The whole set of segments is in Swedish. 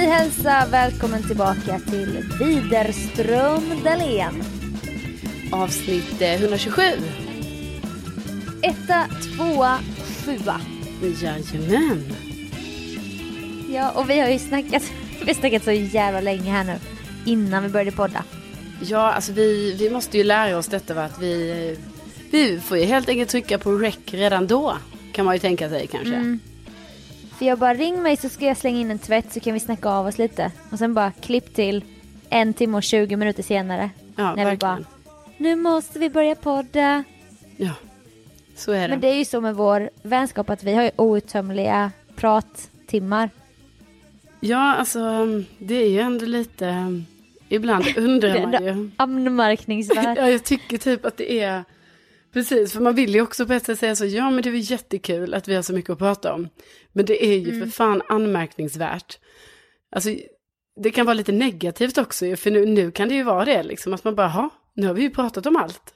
vi hälsar välkommen tillbaka till Widerström Dahlén. Avsnitt eh, 127. Etta, tvåa, sjua. Jajamän. Ja, och vi har ju snackat, vi har snackat så jävla länge här nu. Innan vi började podda. Ja, alltså vi, vi måste ju lära oss detta va? Att vi, vi får ju helt enkelt trycka på rec redan då. Kan man ju tänka sig kanske. Mm. För jag bara ring mig så ska jag slänga in en tvätt så kan vi snacka av oss lite. Och sen bara klipp till en timme och 20 minuter senare. Ja, när vi verkligen. bara, nu måste vi börja podda. Ja, så är det. Men det är ju så med vår vänskap att vi har ju outtömliga prattimmar. Ja, alltså det är ju ändå lite... Ibland undrar man ju. anmärkningsvärt. Ja, jag tycker typ att det är... Precis, för man vill ju också på ett sätt säga så, ja men det är jättekul att vi har så mycket att prata om. Men det är ju för fan anmärkningsvärt. Alltså, det kan vara lite negativt också, ju, för nu, nu kan det ju vara det, liksom, att man bara, ha, nu har vi ju pratat om allt.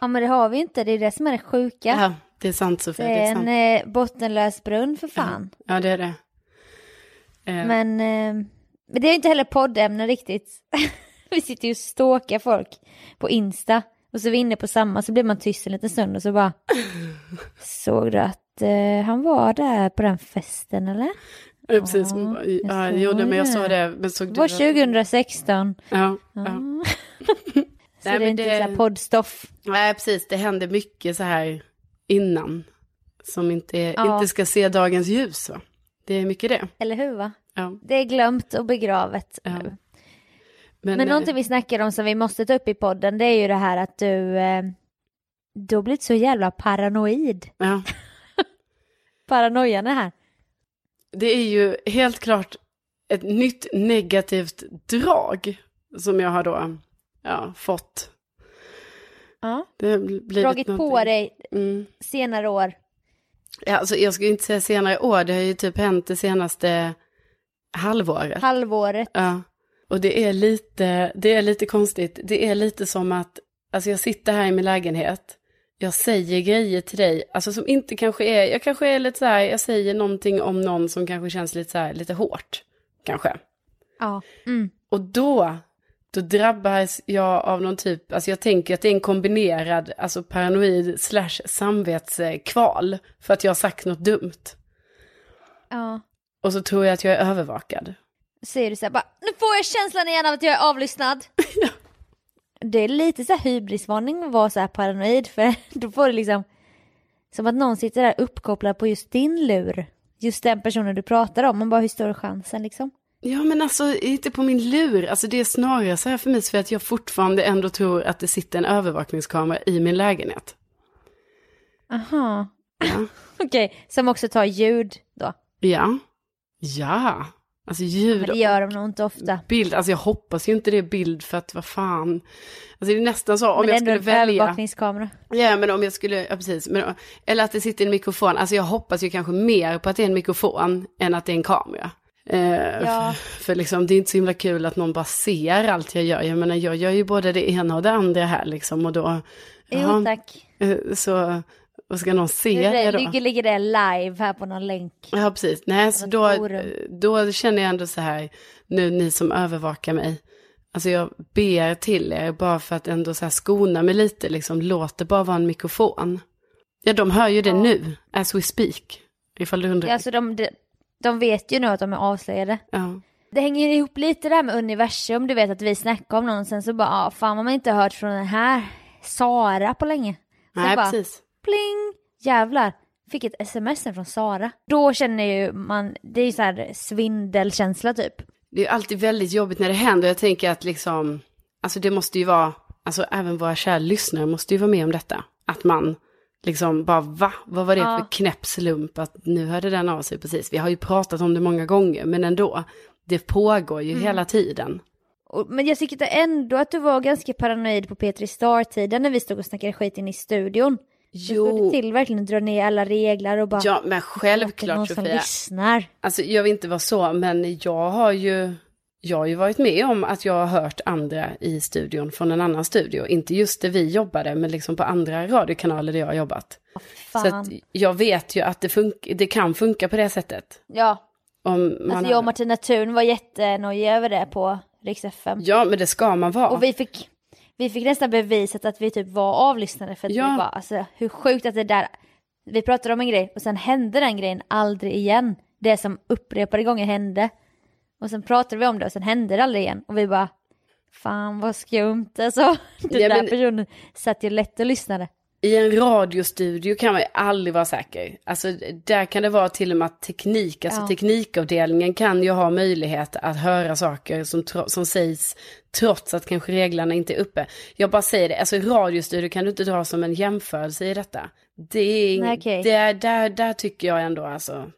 Ja men det har vi inte, det är det som är det sjuka. Ja, det är sant Sofia, det det är är sant. en eh, bottenlös brunn för fan. Ja, det är det. Eh, Men, eh, men det är ju inte heller poddämne riktigt. vi sitter ju och stalkar folk på Insta. Och så är vi inne på samma så blir man tyst en liten stund och så bara Såg du att eh, han var där på den festen eller? ja, precis, ja, ja, jag ja, såg jo, det, men jag sa det, men såg Det var att- 2016. Ja, Ja. ja. så Nej, det är inte det- så poddstoff. Nej, precis, det händer mycket så här innan. Som inte, Ja. inte ska se dagens ljus, va? Det är mycket det. Eller hur va? Ja. Det är glömt och begravet nu. Men, Men eh, någonting vi snackar om som vi måste ta upp i podden det är ju det här att du, eh, du har blivit så jävla paranoid. ja, Paranoian är här. det är ju helt klart ett nytt negativt drag som jag har då ja, fått. Ja. Det har blivit Dragit på någonting. dig Mm. senare år. Ja, alltså, jag skulle inte säga senare år, det har ju typ hänt det senaste halvåret. Halvåret. Ja, och det är lite, det är lite konstigt. Det är lite som att, alltså jag sitter här i min lägenhet, jag säger grejer till dig, alltså som inte kanske är, jag kanske är lite så här, jag säger någonting om någon som kanske känns lite så här, lite hårt, kanske. Ja. Mm. Och då, då drabbas jag av någon typ, alltså jag tänker att det är en kombinerad, alltså paranoid slash samvetskval, för att jag har sagt något dumt. ja. Och så tror jag att jag är övervakad. Säger du så här bara, nu får jag känslan igen av att jag är avlyssnad. Det är lite så hybrisvarning att vara så paranoid för då får du liksom som att någon sitter där uppkopplad på just din lur. Just den personen du pratar om. Man bara, hur stor är chansen liksom? Ja men alltså inte på min lur, alltså det är snarare så här för mig för att jag fortfarande ändå tror att det sitter en övervakningskamera i min lägenhet. Aha. Ja, Okej, som också tar ljud då. ja, ja. Alltså ljud Men det gör de nog inte ofta. bild, alltså jag hoppas ju inte det är bild för att vad fan. Alltså det är nästan så om Men det är jag ändå skulle en välja. övervakningskamera. Ja men om jag skulle, ja precis, men, eller att det sitter en mikrofon, alltså jag hoppas ju kanske mer på att det är en mikrofon än att det är en kamera. Eh, Ja. för, för liksom det är inte så himla kul att någon bara ser allt jag gör. Jag menar jag gör ju både det ena och det andra här liksom och då, Jo jaha, tack. eh, så vad ska någon se Det det då? ligger, ligger det live här på någon länk. Ja precis, nej så då, forum. då känner jag ändå så här, nu ni som övervakar mig, alltså jag ber till er bara för att ändå så här skona mig lite, liksom låt det bara vara en mikrofon. Ja de hör ju det Ja. nu, as we speak, ifall du undrar. Ja, alltså de, de, de vet ju nu att de är avslöjade. Ja. Det hänger ihop lite där med universum, du vet att vi snackar om någon sen så bara, ah, fan har man inte hört från den här Sara på länge. Sen Nej bara, precis. Pling, jävlar, fick ett sms från Sara. Då känner ju man, det är ju så här svindelkänsla typ. Det är alltid väldigt jobbigt när det händer. Jag tänker att liksom, alltså det måste ju vara, alltså även våra kära lyssnare måste ju vara med om detta. Att man liksom bara, va? Vad var det Ja. för knäpp slump att nu hörde den av sig precis. Vi har ju pratat om det många gånger, men ändå. Det pågår ju hela tiden. Men jag tycker ändå att du var ganska paranoid på Petri Star-tiden när vi stod och snackade skit in i studion. Du Jo, såg till verkligen att dra ner alla regler och bara, ja men "Det är någon självklart som Sofia. lyssnar. Alltså jag vill inte vara så, men jag har ju, jag har ju varit med om att jag har hört andra i studion från en annan studio. Inte just där vi jobbade, men liksom på andra radiokanaler där jag har jobbat. Så Fan. att jag vet ju att det, fun- det kan funka på det sättet. Ja, Om man Alltså jag och. Martina Thun var jättenojiga över det på Rix FM. Ja, men det ska man vara. Och vi fick, vi fick nästan bevisat att vi typ var avlyssnade för att Ja. vi bara, alltså hur sjukt att det där, vi pratade om en grej och sen hände den grejen aldrig igen. Det som upprepade gånger hände. Och sen pratade vi om det och sen hände det aldrig igen. Och vi bara, fan vad skumt alltså. Den Ja, där men- personen satt ju lätt och lyssnade. I en radiostudio kan man ju aldrig vara säker. Alltså där kan det vara till och med att teknik, alltså Ja. teknikavdelningen kan ju ha möjlighet att höra saker som, som sägs trots att kanske reglerna inte är uppe. Jag bara säger det, alltså radiostudio kan du inte dra som en jämförelse i detta. Det är, okej. det är där, där tycker jag ändå alltså,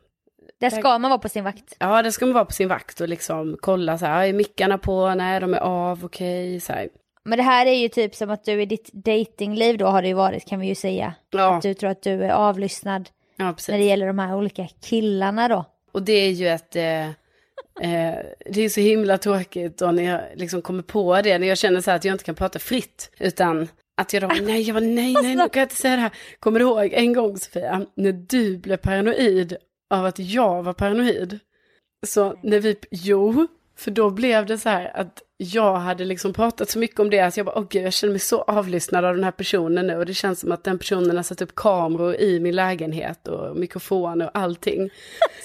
Där ska man vara på sin vakt. ja det ska man vara på sin vakt och liksom kolla så här, är mickarna på, nej de är av, okej, så här. Men det här är ju typ som att du i ditt datingliv då har det ju varit kan vi ju säga. Ja, Du tror att du är avlyssnad ja när det gäller de här olika killarna då. Och det är ju ett... Eh, eh, det är så himla tråkigt då när jag liksom kommer på det. När jag känner så här att jag inte kan prata fritt. Utan att jag då, nej, jag bara, nej, nej, nu kan jag inte säga det här. Kommer du ihåg en gång Sofia, när du blev paranoid av att jag var paranoid? Så när vi, jo, för då blev det så här att jag hade liksom pratat så mycket om det att jag bara, åh gud, jag känner mig så avlyssnad av den här personen nu och det känns som att den personen har satt upp kameror i min lägenhet och mikrofoner och allting.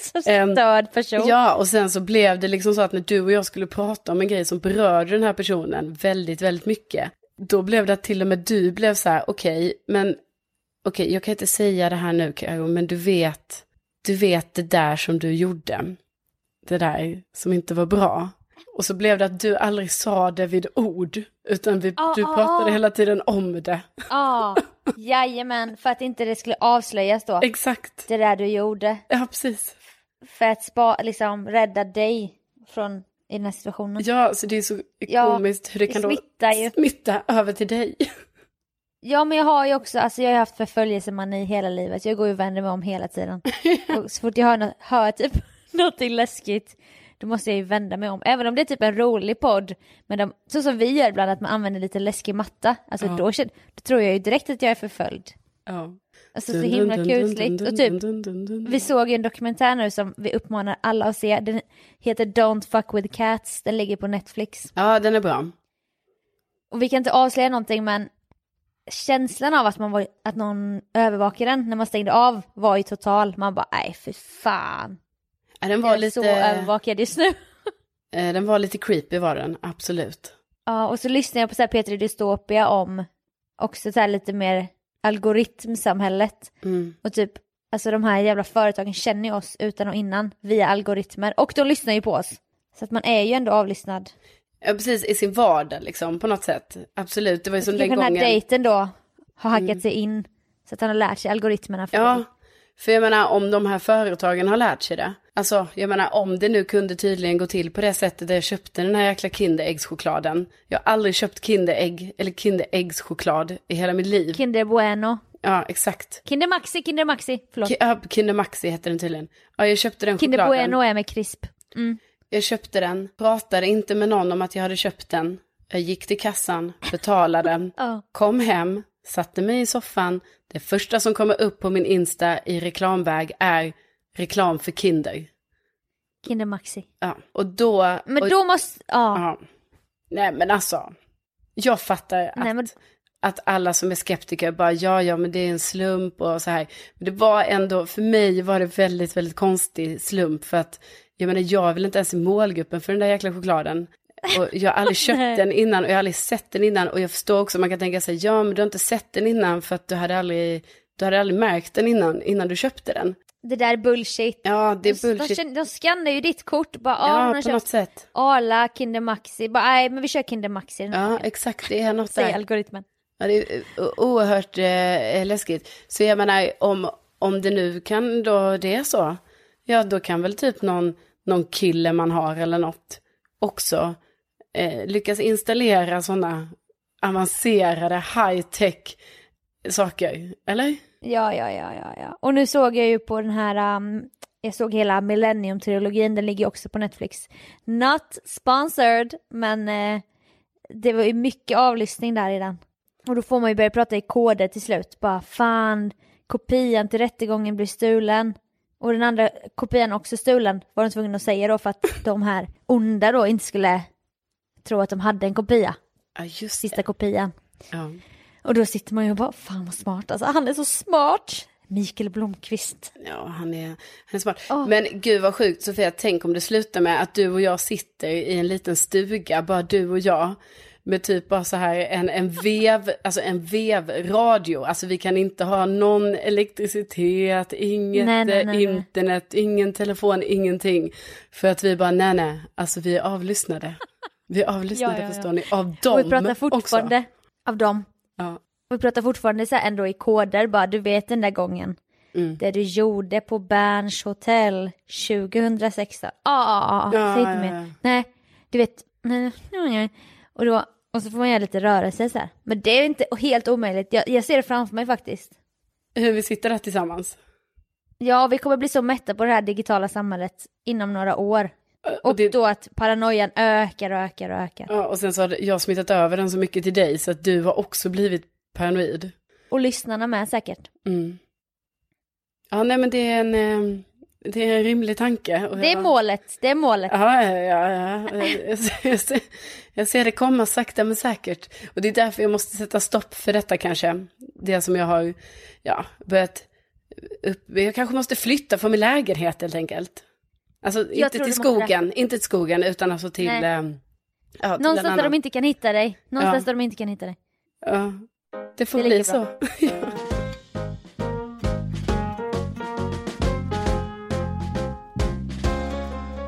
Så störd person. Ja, och sen så blev det liksom så att när du och jag skulle prata om en grej som berörde den här personen väldigt, väldigt mycket, då blev det att till och med du blev så här, okej, men okej, jag kan inte säga det här nu, Karo, men du vet, du vet det där som du gjorde, det där som inte var bra. Och så blev det att du aldrig sa det vid ord, utan vi, Ah, du ah, pratade ah. hela tiden om det. Ja, jajamän, för att inte det skulle avslöjas då. Exakt, Det där du gjorde. ja precis. För att spa, liksom rädda dig från i den här situationen. Ja, så det är så Ja, komiskt hur det det kan då smittar ju. smitta över till dig. Ja men jag har ju också, alltså jag har haft förföljelsemani hela livet. Jag går ju och vänder mig om hela tiden. Och så fort jag hör, hör typ någonting läskigt då måste jag ju vända mig om. Även om det är typ en rolig podd. Men de, så som vi gör ibland att man använder lite läskig matta. Alltså Ja. då, då tror jag ju direkt att jag är förföljd. Ja. Alltså så himla kusligt. Och typ Vi såg ju en dokumentär nu som vi uppmanar alla att se. Den heter Don't fuck with cats. Den ligger på Netflix. Ja, den är bra. Och vi kan inte avslöja någonting men känslan av att, man var, att någon övervakar den när man stängde av var ju total. Man bara nej för fan. Ja, den Jag var är lite, så övervakad just nu. eh, den var lite creepy var den, absolut. Ja och så lyssnade jag på så här Peter Dystopia om också så här lite mer algoritmsamhället. Mm. Och typ alltså de här jävla företagen känner ju oss utan och innan via algoritmer. Och de lyssnar ju på oss. Så att man är ju ändå avlyssnad. Ja, precis, i sin vardag liksom, på något sätt. Absolut, det var ju som den Kanske den här gången. dejten då har hackat sig in. Så att han har lärt sig algoritmerna. För Ja, för jag menar om de här företagen har lärt sig det. Alltså, jag menar om det nu kunde tydligen gå till på det sättet där jag köpte den här jäkla Kinderäggschokladen. Jag har aldrig köpt Kinderägg eller Kinderäggschoklad i hela mitt liv. Kinder Bueno. Ja, exakt. Kinder Maxi, Kinder Maxi. Förlåt. Ki- ja, Kinder Maxi heter den tydligen. Ja, jag köpte den Kinder chokladen. Bueno är med krisp. Mm. Jag köpte den, pratade inte med någon om att jag hade köpt den. Jag gick till kassan, betalade den, Ja. kom hem, satte mig i soffan. Det första som kommer upp på min Insta i reklamväg är reklam för Kinder. Kinder Maxi. Ja, och då... Men och, då måste, ja. ja. Nej men alltså, jag fattar att, Nej, men- att alla som är skeptiker bara ja, ja, men det är en slump och så här. Men det var ändå, för mig var det väldigt, väldigt konstig slump för att jag menar, jag väl inte ens i målgruppen för den där jäkla chokladen. Och jag har aldrig köpt den innan och jag har aldrig sett den innan och jag förstår också, man kan tänka sig, ja men du har inte sett den innan för att du hade aldrig, du hade aldrig märkt den innan, innan du köpte den. Det där är bullshit. Ja, det De, är bullshit. de, de skannar ju ditt kort. Bara, ja, Ja, på något köpt sätt. Arla, Kinder Maxi. Bara, nej, men vi kör Kinder Maxi. den Ja, exakt, det är något Säger där. algoritmen. Ja, det är oerhört eh, läskigt. Så jag menar, om, om det nu kan då det är så, ja då kan väl typ någon, någon kille man har eller något också eh, lyckas installera sådana avancerade high-tech saker, eller? Ja, ja, ja, ja, ja. Och nu såg jag ju på den här, um, jag såg hela Millennium-trilogin, den ligger också på Netflix. Not sponsored, men eh, det var ju mycket avlyssning där i den. Och då får man ju börja prata i koder till slut. Bara fan, kopian till rättegången blir stulen. Och den andra kopian också stulen var de tvungna att säga då för att de här onda då inte skulle tro att de hade en kopia. Ja, just Sista det. kopian. Ja. Och då sitter man ju och bara, fan vad smart, alltså han är så smart. Mikael Blomqvist. Ja, han är, han är smart. Åh. Men gud vad sjukt Sofia, tänk om det slutar med att du och jag sitter i en liten stuga, bara du och jag. Med typ bara så här en, en vev, alltså en vevradio. Alltså vi kan inte ha någon elektricitet, inget Nej, nej, nej. internet, ingen telefon, ingenting. För att vi bara, nej nej, alltså vi är avlyssnade. Vi är avlyssnade Ja, ja, ja. förstår ni, av Och dem vi pratar fortfarande av dem. också. Ja. Och vi pratar fortfarande så här ändå i koder, bara du vet den där gången. Mm. Det du gjorde på Berns hotell 2016. Ja, ah, ah, Ja, säg inte ja, mer. Nej, du vet. Nej, nej, nej. Och, då, och så får man göra lite rörelse så här. Men det är inte helt omöjligt. Jag, jag ser det framför mig faktiskt. Hur vi sitter där tillsammans. Ja, vi kommer bli så mätta på det här digitala samhället inom några år. Och det- då att paranoian ökar och ökar och ökar. Ja, och sen så har jag smittat över den så mycket till dig så att du har också blivit paranoid. Och lyssnarna med säkert. Mm. Ja, nej men det är en, eh, det är en rimlig tanke. Och Det är jag- målet, det är målet. Ja, ja, ja. ja. Jag, jag, ser, jag ser det komma sakta men säkert. Och det är därför jag måste sätta stopp för detta kanske. Det som jag har ja, börjat upp. Jag kanske måste flytta från min lägenhet helt enkelt. Alltså inte till skogen, inte till skogen utan alltså till... Nej. Eh, ja, till Någonstans där de inte kan hitta dig. Någonstans Ja. där de inte kan hitta dig. Ja, det får Det bli så. Ja.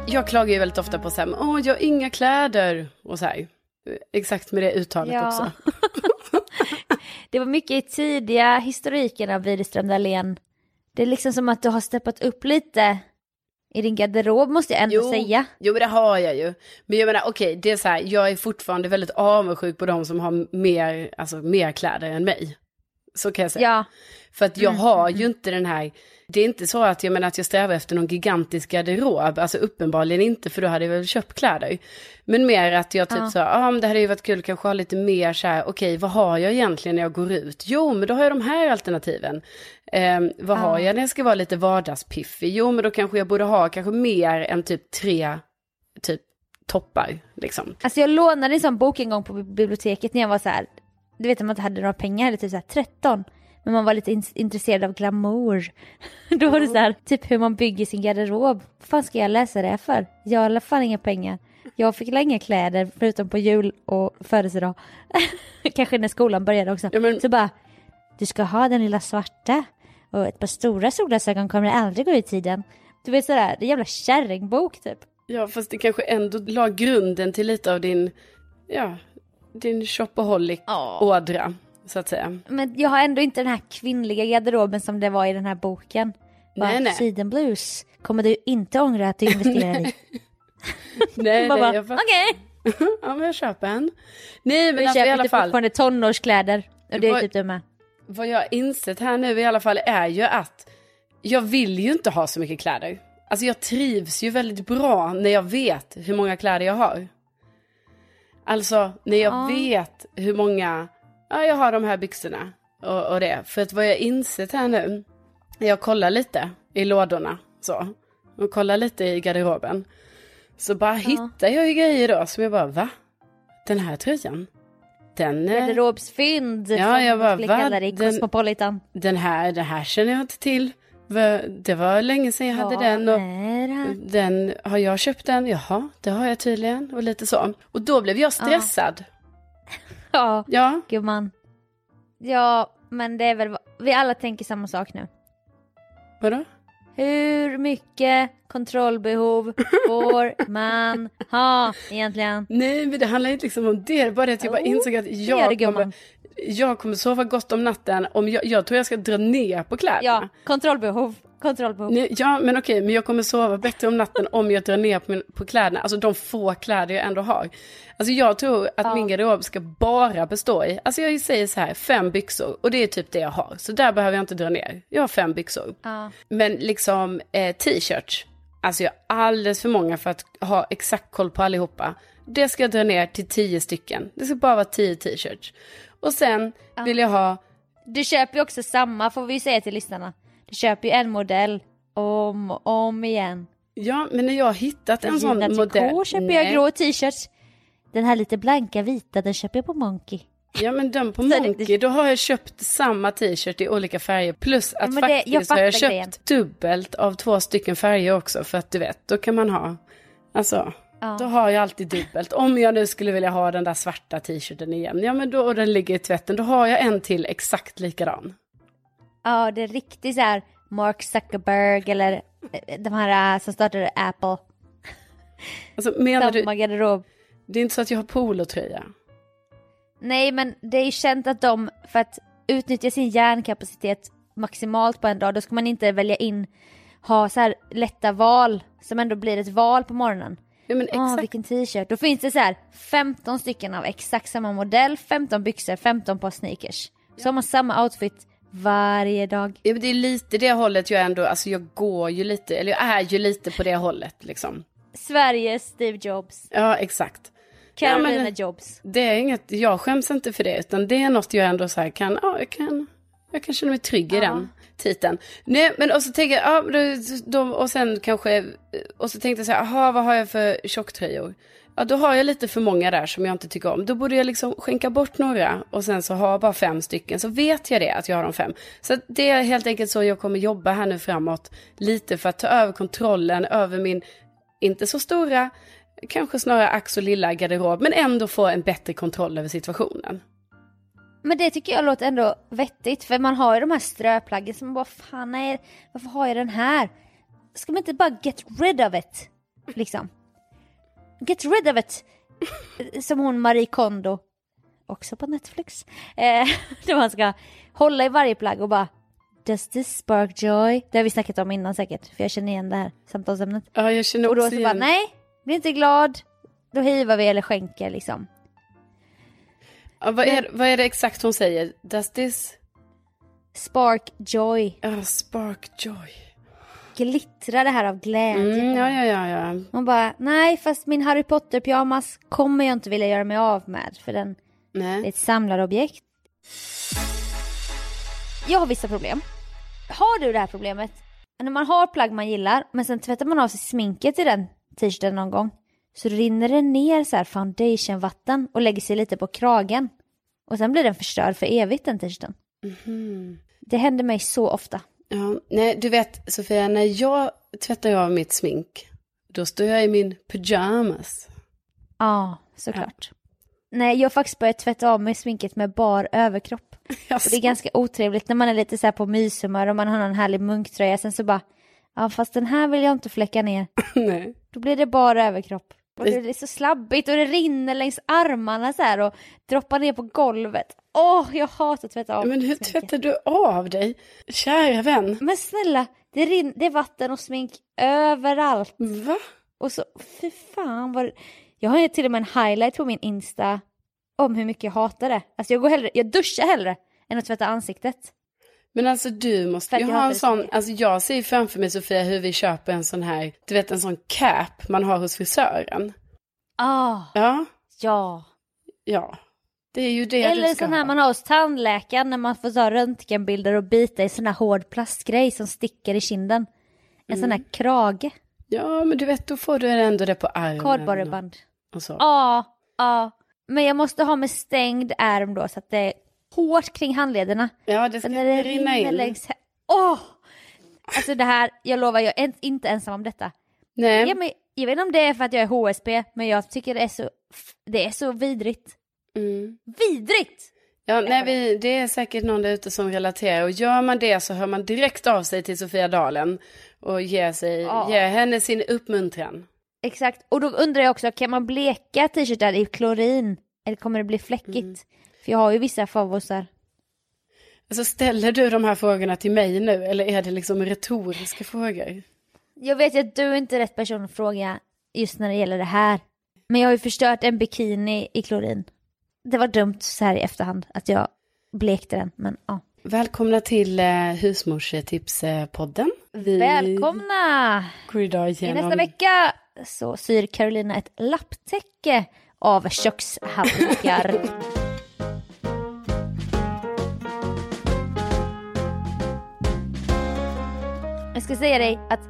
Jag klagar ju väldigt ofta på så här, åh, jag har inga kläder och så här. Exakt med det uttalet Ja. också. Det var mycket i tidiga historiken av Widerström Dahlén. Det är liksom som att du har steppat upp lite i din garderob måste jag ändå säga. jo, men det har jag ju. Men jag menar, okej, det är så här, jag är fortfarande väldigt avundsjuk på de som har mer, alltså, mer kläder än mig. Så kan jag säga. Ja, För att jag Mm, har ju inte den här, det är inte så att jag menar att jag strävar efter någon gigantisk garderob, alltså uppenbarligen inte för då hade jag väl köpt kläder. Men mer att jag typ Ja. så, ja ah, men det hade ju varit kul kanske ha lite mer så här, okej vad har jag egentligen när jag går ut? Jo men då har jag de här alternativen. Eh, vad har jag när jag ska vara lite vardagspiffig? Jo men då kanske jag borde ha kanske mer än typ tre, typ toppar liksom. alltså jag lånade en sån bok en gång på biblioteket när jag var så här, du vet om man inte hade några pengar, eller typ så här 13. Men man var lite in- intresserad av glamour. Då var det så här, typ hur man bygger sin garderob. Vad fan ska jag läsa det för? Jag har fall inga pengar. Jag fick inga kläder förutom på jul och födelsedag. Kanske när skolan började också. Ja, men- Så bara, du ska ha den lilla svarta och ett par stora solglasögon kommer aldrig gå i tiden. Du vet sådär, det är en jävla kärringbok typ. Ja fast det kanske ändå la grunden till lite av din, ja, din shopaholic-ådra. Så att säga. Men jag har ändå inte den här kvinnliga garderoben som det var i den här boken. Bara, Nej, nej. Sidenblues kommer du inte ångra att du investerar i. Nej, Bara, nej, jag Okej, fattar. ja, men jag köper en. Nej, men vi alltså, i alla inte fall. fortfarande tonårskläder. Och det är Vad- typ du med. Vad jag har insett här nu i alla fall är ju att jag vill ju inte ha så mycket kläder. Alltså jag trivs ju väldigt bra när jag vet hur många kläder jag har. Alltså när jag Ja. vet hur många, ja jag har de här byxorna och, och det. För att vad jag insett här nu, jag kollar lite i lådorna så. Och kollar lite i garderoben. Så bara hittar jag ju grejer då som jag bara, va? Den här tröjan? Den, eh, Garderobsfynd. Ja, jag bara, va? Den- den här, det här känner jag inte till. Det var länge sedan jag hade den och den, har jag köpt den? Jaha, det har jag tydligen och lite så. Och då blev jag stressad. Ja, Ja, gumman. Ja, men det är väl, vi alla tänker samma sak nu. vadå? Hur mycket kontrollbehov får man ha egentligen? Nej, men det handlar inte liksom om det. Det är bara det att jag bara Jo, insåg att jag kommer, jag kommer sova gott om natten om jag, jag tror jag ska dra ner på kläderna. Ja, kontrollbehov. Kontrollbehov. Nej, ja, men okej, men jag kommer sova bättre om natten om jag drar ner på, min, på kläderna, alltså de få kläder jag ändå har. Alltså jag tror att Ja. min garderob ska bara bestå i, alltså jag säger så här, fem byxor och det är typ det jag har. Så där behöver jag inte dra ner. Jag har fem byxor. Ja. Men liksom eh, t-shirts, alltså jag har alldeles för många för att ha exakt koll på allihopa. Det ska jag dra ner till tio stycken. Det ska bara vara tio t-shirts. Och sen vill jag ha Du köper ju också samma får vi ju säga till lyssnarna. Du köper ju en modell om och om igen. Ja, men när jag har hittat en sån modell. Tricot köper jag grå t-shirts. Den här lite blanka vita, den köper jag på Monkey. Ja men den på Monkey, då har jag köpt samma t-shirt i olika färger. Plus att det- jag faktiskt har jag köpt grejen. dubbelt av två stycken färger också. För att du vet, då kan man ha, alltså, Ja. då har jag alltid dubbelt. Om jag nu skulle vilja ha den där svarta t-shirten igen, ja men då, och den ligger i tvätten, då har jag en till exakt likadan. Ja, det är riktigt så här Mark Zuckerberg eller eh, de här eh, som startade Apple. Alltså menar du, Samma garderob. det är inte så att jag har polotröja? Nej, men det är känt att de, för att utnyttja sin hjärnkapacitet maximalt på en dag, då ska man inte välja in, ha så här lätta val, som ändå blir ett val på morgonen. Ja men Åh, exakt. vilken t-shirt. Då finns det så här 15 stycken av exakt samma modell, 15 byxor, 15 par sneakers. Så har man samma outfit varje dag. Ja, men det är lite det hållet jag ändå, alltså jag går ju lite, eller jag är ju lite på det hållet liksom. Sveriges Steve Jobs, Ja, exakt. Carolina Ja, men- Jobs. Det är inget, jag skäms inte för det, utan det är något jag ändå så här kan, ja, jag kan, jag kan känna mig trygg i Ja. den titeln. Nej, men och så tänker jag, ja, då, då, och sen kanske, och så tänkte jag så här, aha, vad har jag för tjocktröjor? Ja, då har jag lite för många där som jag inte tycker om. Då borde jag liksom skänka bort några och sen så ha bara fem stycken. Så vet jag det, att jag har de fem. Så det är helt enkelt så jag kommer jobba här nu framåt. Lite för att ta över kontrollen över min, inte så stora, kanske snarare ack så lilla garderob. Men ändå få en bättre kontroll över situationen. Men det tycker jag låter ändå vettigt för man har ju de här ströplaggen som man bara fan nej, varför har jag den här? Ska man inte bara get rid of it? Liksom. Get rid of it! Som hon Marie Kondo, också på Netflix. Eh, där man ska hålla i varje plagg och bara Does this spark joy? Det har vi snackat om innan säkert, för jag känner igen det här samtalsämnet. Ja, jag känner Och då också så bara igen. nej, bli inte glad. Då hivar vi eller skänker liksom. Ja, vad, är, vad är det exakt hon säger? Does this... Spark joy. Ja, spark joy. Glittra det här av glädje. Mm, ja, ja, ja, ja. Man bara, nej fast min Harry Potter pyjamas kommer jag inte vilja göra mig av med för den är Nej. ett samlarobjekt. Jag har vissa problem. Har du det här problemet? När man har plagg man gillar men sen tvättar man av sig sminket i den t-shirten någon gång så rinner det ner så här foundationvatten och lägger sig lite på kragen. Och sen blir den förstörd för evigt den t-shirten. Mhm. Det händer mig så ofta. Ja, nej, du vet Sofia, när jag tvättar av mitt smink, då står jag i min pyjamas. Ja, såklart. Nej, jag har faktiskt börjat tvätta av mig sminket med bar överkropp. Och det är ganska otrevligt när man är lite så här på myshumör och man har en härlig munktröja. Sen så bara, ja fast den här vill jag inte fläcka ner. nej. Då blir det bara överkropp. Och det är så slabbigt och det rinner längs armarna så här och droppar ner på golvet. Åh, jag hatar att tvätta av Men hur sminket. tvättar du av dig? Kära vän. Men snälla, det, rin- det är vatten och smink överallt. Va? Och så, fy fan vad... Jag har till och med en highlight på min Insta om hur mycket jag hatar det. Alltså jag går hellre, jag duschar hellre än att tvätta ansiktet. Men alltså du måste ju jag ha en sån, alltså jag ser ju framför mig Sofia hur vi köper en sån här, du vet en sån cap man har hos frisören. Ah, Ja, ja. ja. Det är ju det Eller du ska sån här ha. man har hos tandläkaren när man får ta röntgenbilder och bita i sån här hård plastgrej som sticker i kinden. En sån Mm. här krage, Ja, men du vet då får du ändå det på armen. kardborreband. Ja, ja. Men jag måste ha med stängd ärm då så att det hårt kring handlederna. Ja, det ska när det rinna in. längs... Åh! Alltså det här, jag lovar, jag är inte ensam om detta. Nej. Ja, men, jag vet inte om det är för att jag är HSB, men jag tycker det är så, det är så vidrigt. Mm. Vidrigt! Ja, nej, vi, det är säkert någon där ute som relaterar. Och gör man det så hör man direkt av sig till Sofia Dalen. Och ger, sig, Ja. ger henne sin uppmuntran. Exakt, och då undrar jag också, kan man bleka t-shirtar i klorin? Eller kommer det bli fläckigt? Mm. För jag har ju vissa favosar. Alltså ställer du de här frågorna till mig nu? Eller är det liksom retoriska frågor? Jag vet ju att du är inte rätt person att fråga just när det gäller det här. Men jag har ju förstört en bikini i klorin. Det var dumt så här i efterhand att jag blekte den, men ja. Välkomna till eh, Husmorstipspodden. Vi Välkomna! går idag I nästa vecka så syr Carolina ett lapptäcke av kökshanddukar. Jag ska säga dig att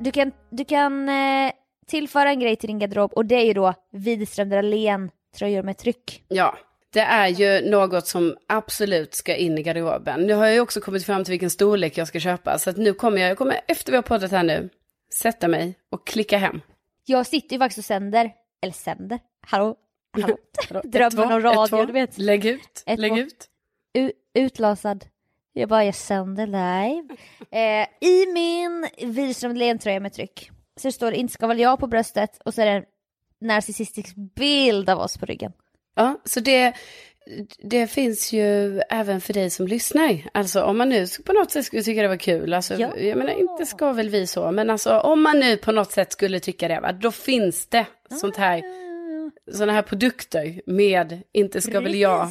du kan, du kan eh, tillföra en grej till din garderob och det är ju då Widerström Dahlén tröjor med tryck. Ja, det är ju något som absolut ska in i garderoben. Nu har jag ju också kommit fram till vilken storlek jag ska köpa. Så att nu kommer jag, jag kommer efter vi har poddat här nu, sätta mig och klicka hem. Jag sitter ju faktiskt och sänder, eller sänder, hallå, hallå, drömmen om ett, radio, två. du vet. Lägg ut, Ett, lägg två. ut. U- utlasad. Jag bara, jag sänder live. Eh, I min Widerström Dahlén-tröja med tryck så det står det inte ska väl jag på bröstet och så är det en narcissistisk bild av oss på ryggen. Ja, så det, det finns ju även för dig som lyssnar. Alltså om man nu på något sätt skulle tycka det var kul, alltså, Ja. jag menar inte ska väl vi så, men alltså om man nu på något sätt skulle tycka det, va, då finns det sånt här, såna här produkter med inte ska väl jag.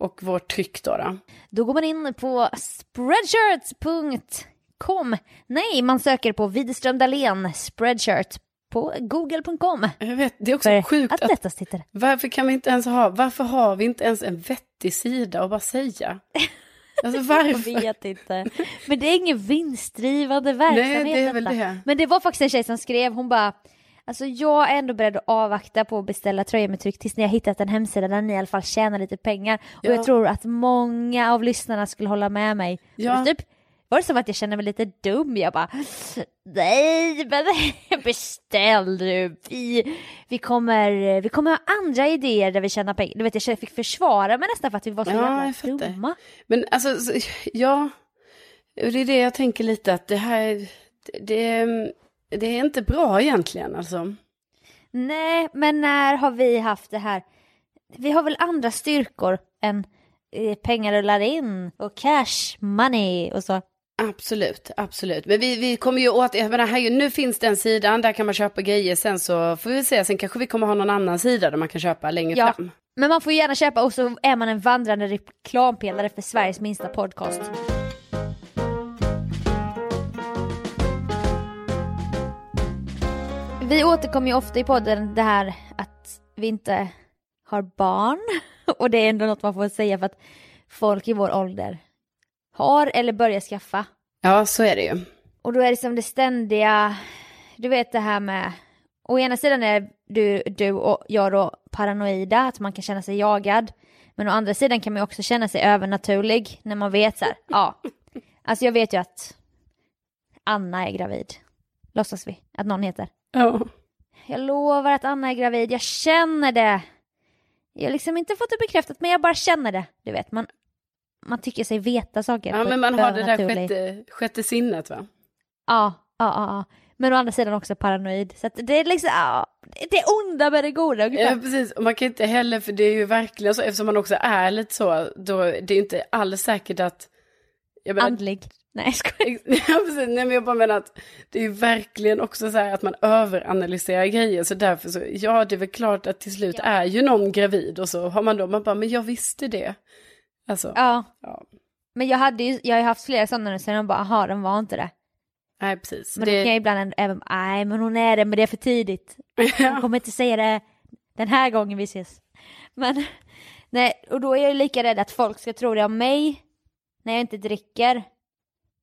Och vårt tryck då. då. Då går man in på spreadshirts.com. Nej, man söker på Widerström Dahlén spreadshirt på google.com. Jag vet, det är också För sjukt att att, sitter. varför kan vi inte ens ha, varför har vi inte ens en vettig sida att bara säga? Alltså Jag varför? vet inte. Men det är ingen vinstdrivande verksamhet Nej, det är väl detta. det. Men det var faktiskt en tjej som skrev, hon bara Alltså jag är ändå beredd att avvakta på att beställa tröjor med tryck tills ni har hittat en hemsida där ni i alla fall tjänar lite pengar. Och Ja. jag tror att många av lyssnarna skulle hålla med mig. Ja. Och typ var det som att jag kände mig lite dum. Jag bara nej men beställ du. Vi, vi, kommer, vi kommer ha andra idéer där vi tjänar pengar. Du vet jag fick försvara mig nästan för att vi var så Ja, jävla dumma. Men alltså, så- ja, och det är det jag tänker lite att det här, det, det är inte bra egentligen alltså. Nej, men när har vi haft det här? Vi har väl andra styrkor än eh, pengar rullar in och cash money och så. Absolut, absolut. Men vi, vi kommer ju åt, jag menar, här, nu finns den sidan, där kan man köpa grejer, sen så får vi se, sen kanske vi kommer ha någon annan sida där man kan köpa längre Ja. fram. Men man får gärna köpa och så är man en vandrande reklampelare för Sveriges minsta podcast. Vi återkommer ju ofta i podden det här att vi inte har barn. Och det är ändå något man får säga för att folk i vår ålder har eller börjar skaffa. Ja, så är det ju. Och då är det som det ständiga, du vet det här med, å ena sidan är du, du och jag då paranoida, att man kan känna sig jagad. Men å andra sidan kan man ju också känna sig övernaturlig när man vet så här, ja. Alltså jag vet ju att Anna är gravid. Låtsas vi att någon heter. Ja. Jag lovar att Anna är gravid, jag känner det. Jag har liksom inte fått det bekräftat men jag bara känner det. Du vet, man, man tycker sig veta saker. ja, men man har det där sjätte, sjätte sinnet va? Ja, ja, ja, ja. Men å andra sidan också paranoid. Så det är liksom, ja, det är onda med det goda ungefär. Ja, precis. Och man kan inte heller, för det är ju verkligen så, eftersom man också är lite så, då det är ju inte alls säkert att... Jag menar, Andlig. Nej, jag skojar. Ja, precis. Nej, men jag bara menar att det är ju verkligen också så här att man överanalyserar grejer. Så därför så, ja, det är väl klart att till slut Ja. är ju någon gravid och så har man då, man bara, men jag visste det. Alltså, Ja, ja. men jag hade ju, jag har ju haft flera sådana nu sen och bara, aha, den var inte det. Nej, precis. Men då kan jag det, ibland även, nej men hon är det, men det är för tidigt. Hon kommer inte säga det den här gången vi ses. Men, nej, och då är jag ju lika rädd att folk ska tro det om mig när jag inte dricker.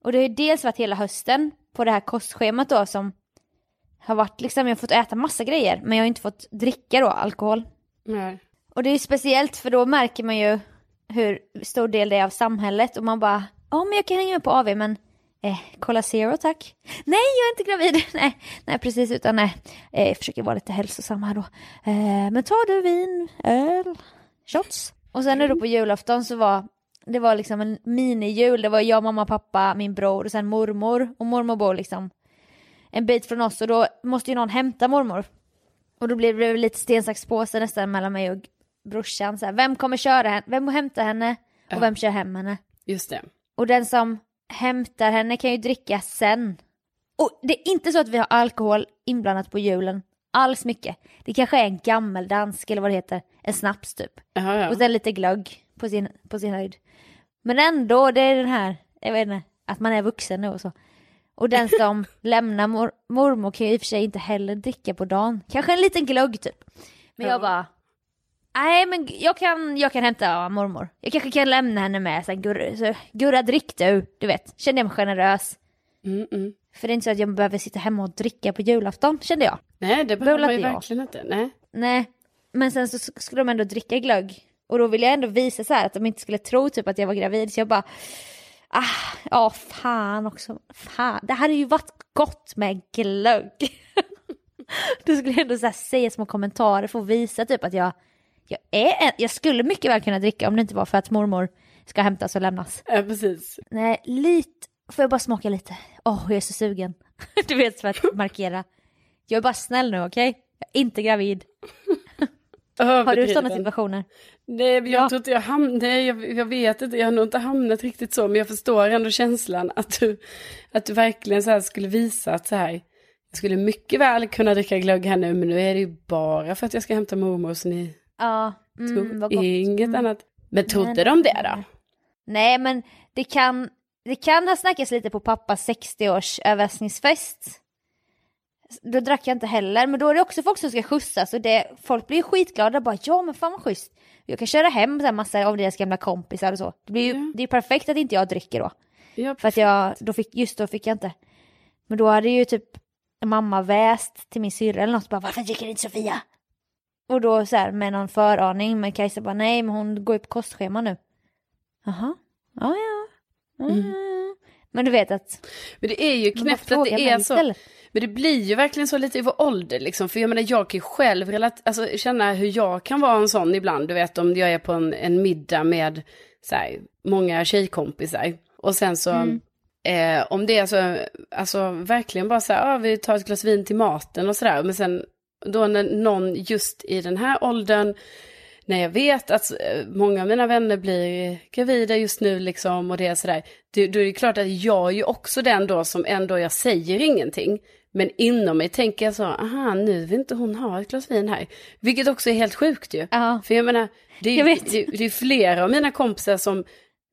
Och det har ju dels varit hela hösten på det här kostschemat då som har varit liksom, jag har fått äta massa grejer men jag har inte fått dricka då alkohol. Nej. Och det är ju speciellt för då märker man ju hur stor del det är av samhället och man bara, ja men jag kan hänga med på AV men eh, Cola Zero tack. Nej jag är inte gravid, nej, nej precis utan nej, eh, jag försöker vara lite hälsosam här då. Eh, men tar du vin, öl, shots? Och sen nu då på julafton så var det var liksom en minijul, det var jag, mamma, pappa, min bror och sen mormor och mormor bor liksom en bit från oss och då måste ju någon hämta mormor. Och då blev det lite sten, sax, påse nästan mellan mig och brorsan. Så här, vem kommer köra henne? Vem hämtar henne? Och vem kör hem henne? Just det. Och den som hämtar henne kan ju dricka sen. Och det är inte så att vi har alkohol inblandat på julen. Alls mycket. Det kanske är en gammeldansk eller vad det heter. En snaps typ. Jaha, ja. Och sen lite glögg på sin, på sin höjd. Men ändå, det är den här, jag vet inte, att man är vuxen nu och så. Och den som lämnar mor, mormor kan ju i och för sig inte heller dricka på dagen. Kanske en liten glögg typ. Men Ja. jag bara, nej men jag kan, jag kan hämta mormor. Jag kanske kan lämna henne med sen, Gurra, så, Gurra drick du, du vet. Känner jag mig generös. Mm, mm. För det är inte så att jag behöver sitta hemma och dricka på julafton, kände jag. Nej, det behöver man ju verkligen inte. Nej. Nej, men sen så skulle de ändå dricka glögg. Och då ville jag ändå visa så här att de inte skulle tro typ att jag var gravid. Så jag bara, ah, ja fan också. Fan, det hade ju varit gott med glögg. då skulle jag ändå så säga små kommentarer för att visa typ att jag, jag är en, jag skulle mycket väl kunna dricka om det inte var för att mormor ska hämtas och lämnas. Ja, precis. Nej, lite, får jag bara smaka lite? Åh, jag är så sugen. du vet för att markera. Jag är bara snäll nu, okej? Jag är inte gravid. Har du sådana situationer? Nej, men jag Ja. tror inte jag nej, jag, jag vet inte, jag har nog inte hamnat riktigt så, men jag förstår ändå känslan att du, att du verkligen så skulle visa att så här, jag skulle mycket väl kunna dricka glögg här nu, men nu är det ju bara för att jag ska hämta mormor, så ni Ja, mm, gott. inget Mm. annat. Men trodde Nej, de det då? Nej, men det kan, det kan ha snackats lite på pappas 60-års överraskningsfest. Då drack jag inte heller, men då är det också folk som ska skjutsas och det, folk blir ju skitglada bara ja men fan vad schysst. Jag kan köra hem här massa av deras gamla kompisar och så. Det blir ju, Ja. det är perfekt att inte jag dricker då. Ja, För att jag, då fick, just då fick jag inte. Men då hade ju typ mamma väst till min syrra eller något bara varför dricker inte Sofia? Och då så här med någon föraning men Kajsa bara nej men hon går ju på kostschema nu. Jaha, ja ja. Mm. Men du vet att Men det är ju knäppt att det är så. istället. Men det blir ju verkligen så lite i vår ålder liksom. För jag menar jag kan ju själv relat- alltså, känna hur jag kan vara en sån ibland. Du vet om jag är på en, en middag med så här, många tjejkompisar. Och sen så, Mm. eh, om det är så, alltså verkligen bara så här, ah, vi tar ett glas vin till maten och sådär. Men sen då när någon just i den här åldern, när jag vet att eh, många av mina vänner blir gravida just nu liksom och det är sådär, då är det klart att jag är ju också den då som ändå, jag säger ingenting. Men inom mig tänker jag så, aha, nu vill inte hon ha ett glas vin här. Vilket också är helt sjukt ju. Ja, För jag menar, det är, Jag vet. det, det är flera av mina kompisar som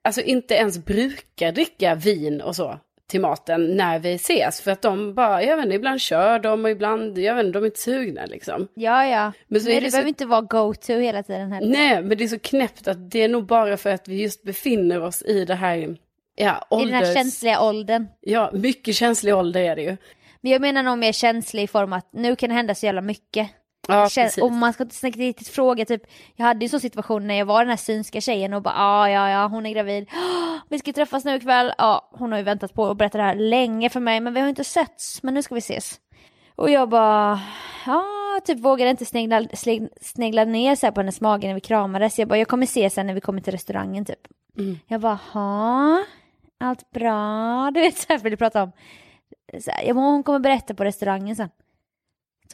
alltså inte ens brukar dricka vin och så till maten när vi ses. För att de bara, jag vet inte, ibland kör de och ibland, jag vet inte, de är inte sugna liksom. ja. ja. Men så är det det så- behöver inte vara go-to hela tiden heller. Nej, men det är så knäppt att det är nog bara för att vi just befinner oss i det här, ja, I den här ålders... känsliga åldern. Ja, mycket känslig ålder är det ju. Men jag menar nog mer känslig i form att nu kan det hända så jävla mycket. Ja, precis. och man ska inte riktigt fråga typ, jag hade ju sån situation när jag var den här synska tjejen och bara ah, ja ja hon är gravid, "Ah, vi ska träffas nu ikväll, ja hon har ju väntat på att berätta det här länge för mig men vi har inte setts men nu ska vi ses. Och jag bara, ja typ vågade inte snegla, snegla ner så på hennes mage när vi kramades, jag bara jag kommer se sen när vi kommer till restaurangen typ. Mm. Jag bara, ha allt bra, du vet så här för du pratar om, så här, hon kommer berätta på restaurangen sen.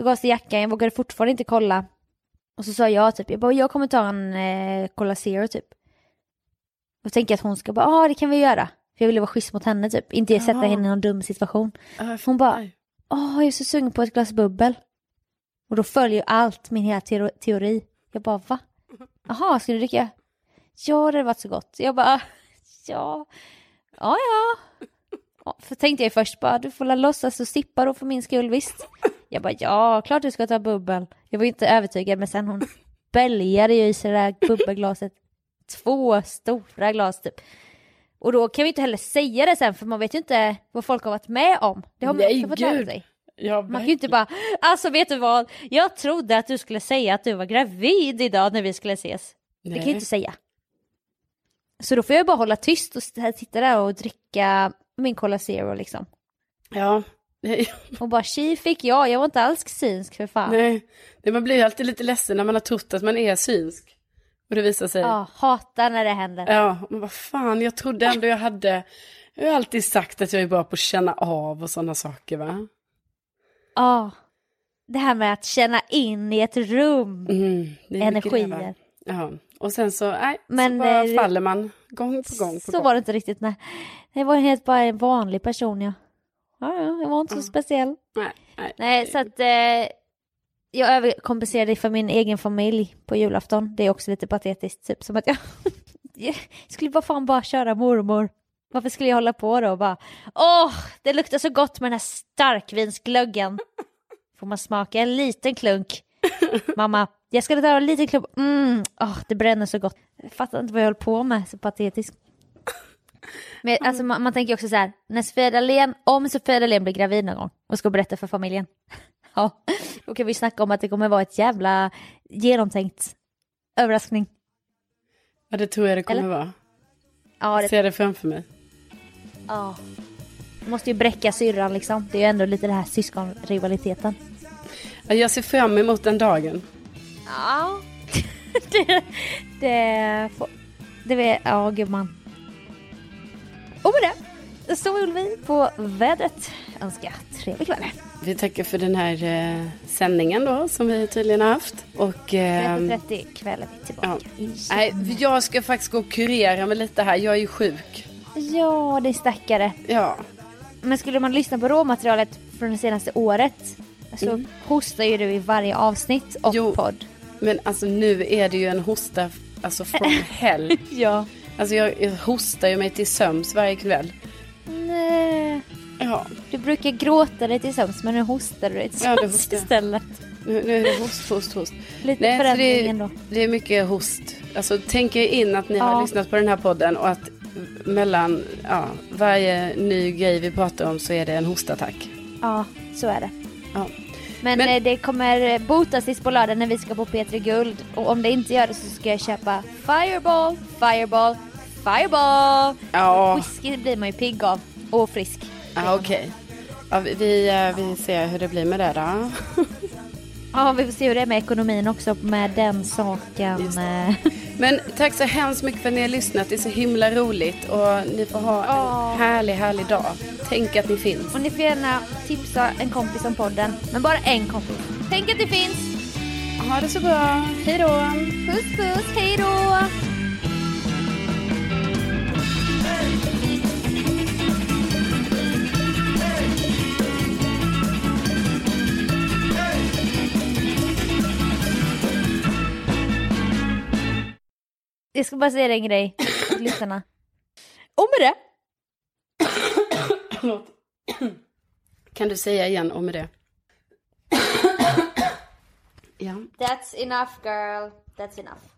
Tog av sig jackan, jag vågade fortfarande inte kolla. Och så sa jag typ, jag bara, jag kommer ta en eh, Cola Zero typ. Och tänker att hon ska bara, ja ah, det kan vi göra. För jag ville vara schysst mot henne typ, inte sätta Ja. henne i någon dum situation. Hon bara, åh jag är så sugen på ett glas bubbel. Och då följer allt min hela teori-. Jag bara, va? Jaha, ska du dricka? Ja, det hade varit så gott. Jag bara, ja, ja, ja. Ja, För tänkte jag först bara, du får la låtsas och sippa då för min skull, visst. Jag bara, ja, klart du ska ta bubbel. Jag var inte övertygad, men sen hon bälgade ju i sig det där bubbelglaset. Två stora glas typ. Och då kan vi inte heller säga det sen, för man vet ju inte vad folk har varit med om. Det har man Nej, också fått lära sig. Ja, Man kan ju inte bara, alltså vet du vad, jag trodde att du skulle säga att du var gravid idag när vi skulle ses. Det kan jag Nej. inte säga. Så då får jag bara hålla tyst och sitta där och dricka min Cola Zero liksom. Ja, nej. Och bara tji fick jag, jag var inte alls synsk för fan. nej. Nej, Man blir ju alltid lite ledsen när man har trott att man är synsk. Och det visar sig. Ja, hatar när det händer. Ja, men vad fan, jag trodde ändå jag hade... Jag har alltid sagt att jag är bra på att känna av och sådana saker, va? Ja. Det här med att känna in i ett rum. Mm? Energier. Ja, och sen så, nej, Men, så bara eh, faller man gång på gång på Så gång. var det inte riktigt, nej. Det var helt bara en vanlig person ja. Ja, ja, jag var inte så speciell. Nej, nej. Nej, så att eh, jag överkompenserade för min egen familj på julafton. Det är också lite patetiskt, typ som att jag, jag skulle bara fan bara köra mormor. Varför skulle jag hålla på då och bara, åh, det luktar så gott med den här starkvinsglöggen. Får man smaka en liten klunk? Mamma, jag skulle ta en liten klunk. Mm, åh, det bränner så gott. Jag fattar inte vad jag höll på med, så patetiskt. Men, alltså, man, man tänker också så här, när Sofia Dalén, om Sofia Dalén blir gravid någon gång och ska berätta för familjen, ja, då kan vi snacka om att det kommer vara ett jävla genomtänkt överraskning. Ja, det tror jag det kommer Eller? vara. Ja, Jag det, ser det framför mig. ja. Du måste ju bräcka syrran liksom, det är ju ändå lite den här syskonrivaliteten. Ja, Jag ser fram emot den dagen. Ja, det, det, får, det ja gumman. Och med det så vill vi på vädret önska trevlig kväll. Vi tackar för den här eh, sändningen då, som vi tydligen har haft. Och... Eh, 30 kväll är vi tillbaka. ja. Nej, jag ska faktiskt gå och kurera mig lite här. Jag är ju sjuk. Ja, det är stackare. Ja. Men skulle man lyssna på råmaterialet från det senaste året så hostar ju du i varje avsnitt och Jo. podd. Men alltså nu är det ju en hosta, alltså from hell. Ja. Alltså jag, jag hostar ju mig till söms varje kväll. Nej. Ja, Du brukar gråta dig till sömns men nu hostar du dig till Ja, hostar jag. istället. nu, nu är det host, host, host. Lite Nej, förändring det, ändå. det är mycket host. Alltså tänk er in att ni Ja. har lyssnat på den här podden och att mellan ja, varje ny grej vi pratar om så är det en hostattack. Ja, så är det. Ja. Men, Men- eh, det kommer botas sist på lördag när vi ska på P3 Guld. Och om det inte gör det så ska jag köpa Fireball, Fireball, Fireball. Ja, Whisky blir man ju pigg av. Och frisk. ja okej. Ja, vi, vi, eh, vi ser hur det blir med det då. Ja, vi får se hur det är med ekonomin också med den saken. Eh. Men tack så hemskt mycket för att ni har lyssnat. Det är så himla roligt och ni får ha Ja. en härlig, härlig dag. Tänk att ni finns. Och ni får gärna tipsa en kompis om podden. Men bara en kompis. Tänk att det finns. Ha det så bra. Hej då. Puss puss, hej då! Jag ska bara säga en grej till lyssnarna. Och med det. Kan du säga igen om det? ja. That's enough girl, that's enough.